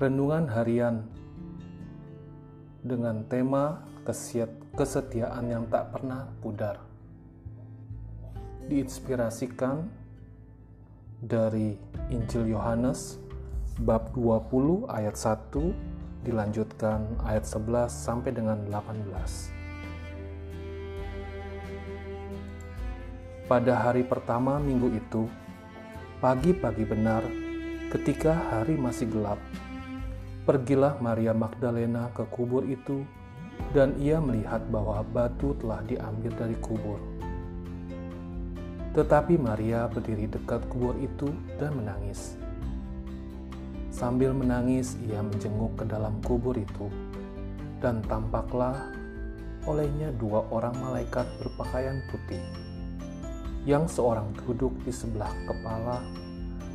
Renungan harian dengan tema kesetiaan yang tak pernah pudar. Diinspirasikan dari Injil Yohanes bab 20 ayat 1 dilanjutkan ayat 11 sampai dengan 18. Pada hari pertama minggu itu, pagi-pagi benar ketika hari masih gelap, Pergilah Maria Magdalena ke kubur itu, dan ia melihat bahwa batu telah diambil dari kubur. Tetapi Maria berdiri dekat kubur itu dan menangis. Sambil menangis, ia menjenguk ke dalam kubur itu, dan tampaklah olehnya dua orang malaikat berpakaian putih, yang seorang duduk di sebelah kepala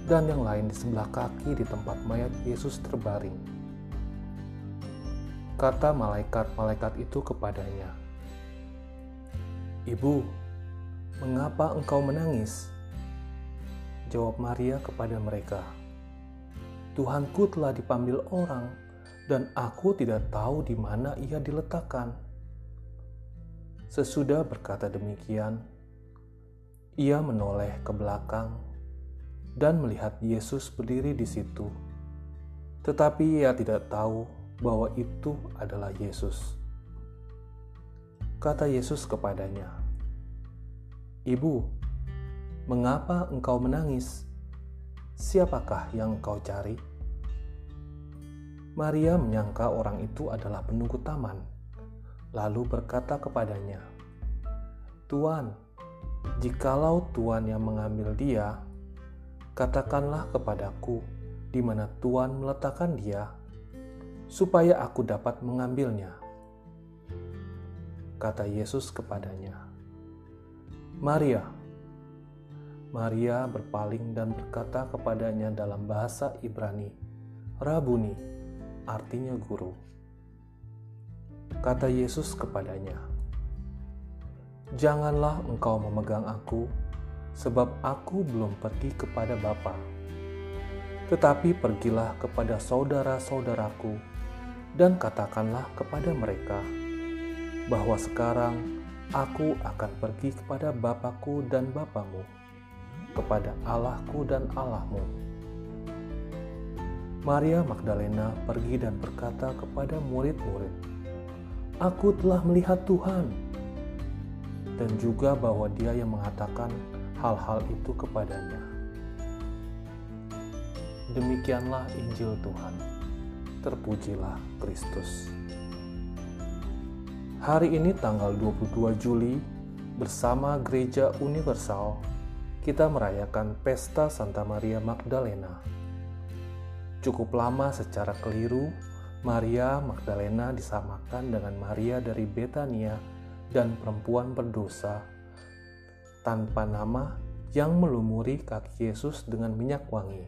dan yang lain di sebelah kaki di tempat mayat Yesus terbaring. Kata malaikat-malaikat itu kepadanya, "Ibu, mengapa engkau menangis?" Jawab Maria kepada mereka, "Tuhanku telah dipanggil orang, dan aku tidak tahu di mana ia diletakkan." Sesudah berkata demikian, ia menoleh ke belakang dan melihat Yesus berdiri di situ, tetapi ia tidak tahu bahwa itu adalah Yesus. Kata Yesus kepadanya, "Ibu, mengapa engkau menangis? Siapakah yang engkau cari?" Maria menyangka orang itu adalah penunggu taman, lalu berkata kepadanya, "Tuan, jikalau Tuan yang mengambil dia, katakanlah kepadaku di mana Tuan meletakkan dia." Supaya aku dapat mengambilnya. Kata Yesus kepadanya, "Maria." Maria berpaling dan berkata kepadanya dalam bahasa Ibrani, "Rabuni," artinya guru. Kata Yesus kepadanya, "Janganlah engkau memegang aku, sebab aku belum pergi kepada Bapa. Tetapi pergilah kepada saudara-saudaraku dan katakanlah kepada mereka bahwa sekarang aku akan pergi kepada Bapakku dan Bapamu, kepada Allahku dan Allahmu. Maria Magdalena pergi dan berkata kepada murid-murid, Aku telah melihat Tuhan, dan juga bahwa dia yang mengatakan hal-hal itu kepadanya. Demikianlah Injil Tuhan terpujilah Kristus. Hari ini tanggal 22 Juli bersama Gereja Universal kita merayakan pesta Santa Maria Magdalena. Cukup lama secara keliru Maria Magdalena disamakan dengan Maria dari Betania dan perempuan berdosa tanpa nama yang melumuri kaki Yesus dengan minyak wangi.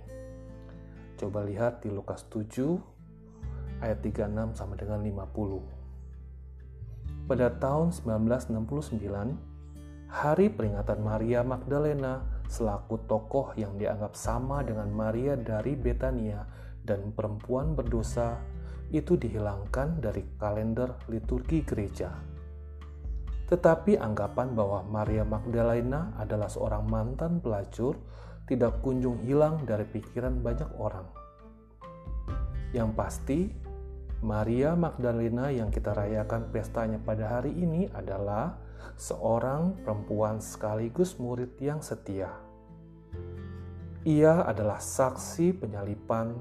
Coba lihat di Lukas 7 ayat 36 sama dengan 50. Pada tahun 1969, hari peringatan Maria Magdalena selaku tokoh yang dianggap sama dengan Maria dari Betania dan perempuan berdosa itu dihilangkan dari kalender liturgi gereja. Tetapi anggapan bahwa Maria Magdalena adalah seorang mantan pelacur tidak kunjung hilang dari pikiran banyak orang. Yang pasti, Maria Magdalena yang kita rayakan pestanya pada hari ini adalah seorang perempuan sekaligus murid yang setia. Ia adalah saksi penyalipan,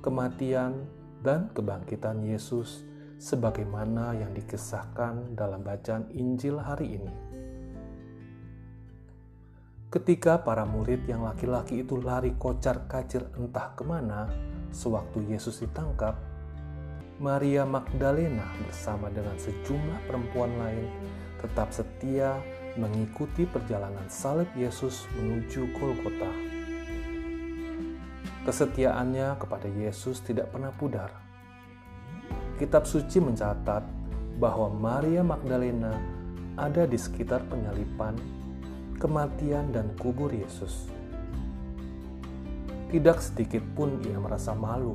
kematian, dan kebangkitan Yesus sebagaimana yang dikisahkan dalam bacaan Injil hari ini. Ketika para murid yang laki-laki itu lari kocar kacir entah ke mana sewaktu Yesus ditangkap, Maria Magdalena bersama dengan sejumlah perempuan lain tetap setia mengikuti perjalanan salib Yesus menuju Golgota. Kesetiaannya kepada Yesus tidak pernah pudar. Kitab suci mencatat bahwa Maria Magdalena ada di sekitar penyalipan, kematian, dan kubur Yesus. Tidak sedikit pun ia merasa malu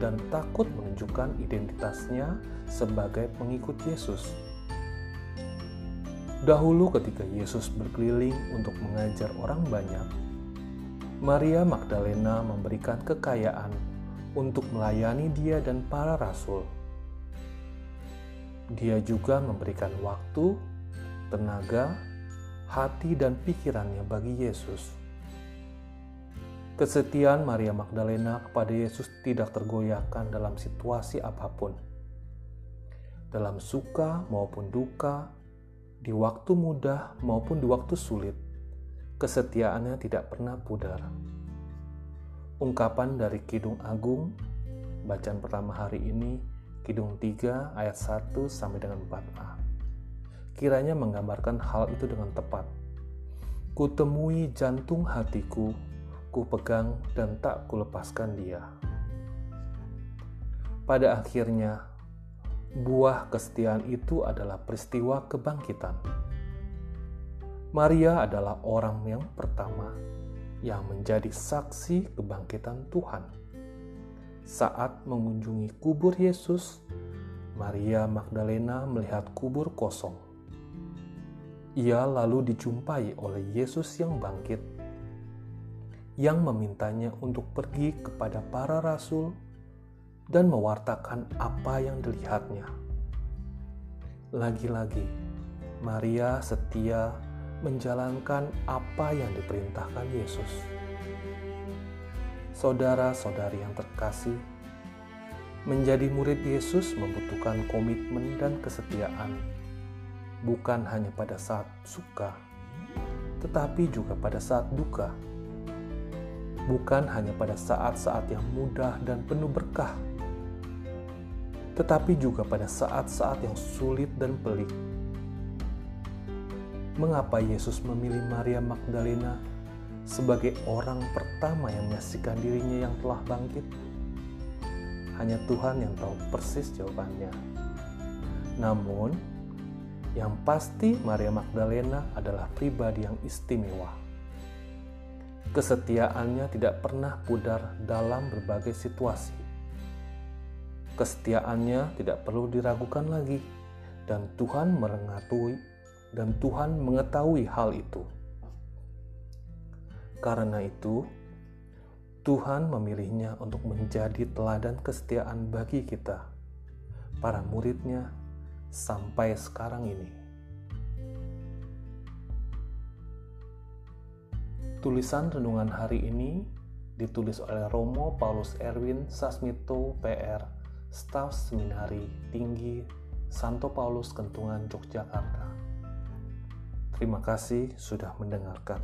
dan takut menunjukkan identitasnya sebagai pengikut Yesus. Dahulu, ketika Yesus berkeliling untuk mengajar orang banyak, Maria Magdalena memberikan kekayaan untuk melayani Dia dan para rasul. Dia juga memberikan waktu, tenaga, hati, dan pikirannya bagi Yesus. Kesetiaan Maria Magdalena kepada Yesus tidak tergoyahkan dalam situasi apa pun. Dalam suka maupun duka, di waktu mudah maupun di waktu sulit, kesetiaannya tidak pernah pudar. Ungkapan dari Kidung Agung, bacaan pertama hari ini, Kidung 3 ayat 1 sampai dengan 4a. Kiranya menggambarkan hal itu dengan tepat. Kutemui jantung hatiku ku pegang dan tak kulepaskan dia. Pada akhirnya, buah kesetiaan itu adalah peristiwa kebangkitan. Maria adalah orang yang pertama yang menjadi saksi kebangkitan Tuhan. Saat mengunjungi kubur Yesus, Maria Magdalena melihat kubur kosong. Ia lalu dijumpai oleh Yesus yang bangkit yang memintanya untuk pergi kepada para rasul dan mewartakan apa yang dilihatnya. Lagi-lagi, Maria setia menjalankan apa yang diperintahkan Yesus. Saudara-saudari yang terkasih, menjadi murid Yesus membutuhkan komitmen dan kesetiaan, bukan hanya pada saat suka, tetapi juga pada saat duka bukan hanya pada saat-saat yang mudah dan penuh berkah, tetapi juga pada saat-saat yang sulit dan pelik. Mengapa Yesus memilih Maria Magdalena sebagai orang pertama yang menyaksikan dirinya yang telah bangkit? Hanya Tuhan yang tahu persis jawabannya. Namun, yang pasti Maria Magdalena adalah pribadi yang istimewa Kesetiaannya tidak pernah pudar dalam berbagai situasi. Kesetiaannya tidak perlu diragukan lagi, dan Tuhan mengetahui dan Tuhan mengetahui hal itu. Karena itu, Tuhan memilihnya untuk menjadi teladan kesetiaan bagi kita, para muridnya, sampai sekarang ini. Tulisan renungan hari ini ditulis oleh Romo Paulus Erwin Sasmito PR, Staf Seminari Tinggi Santo Paulus Kentungan Yogyakarta. Terima kasih sudah mendengarkan.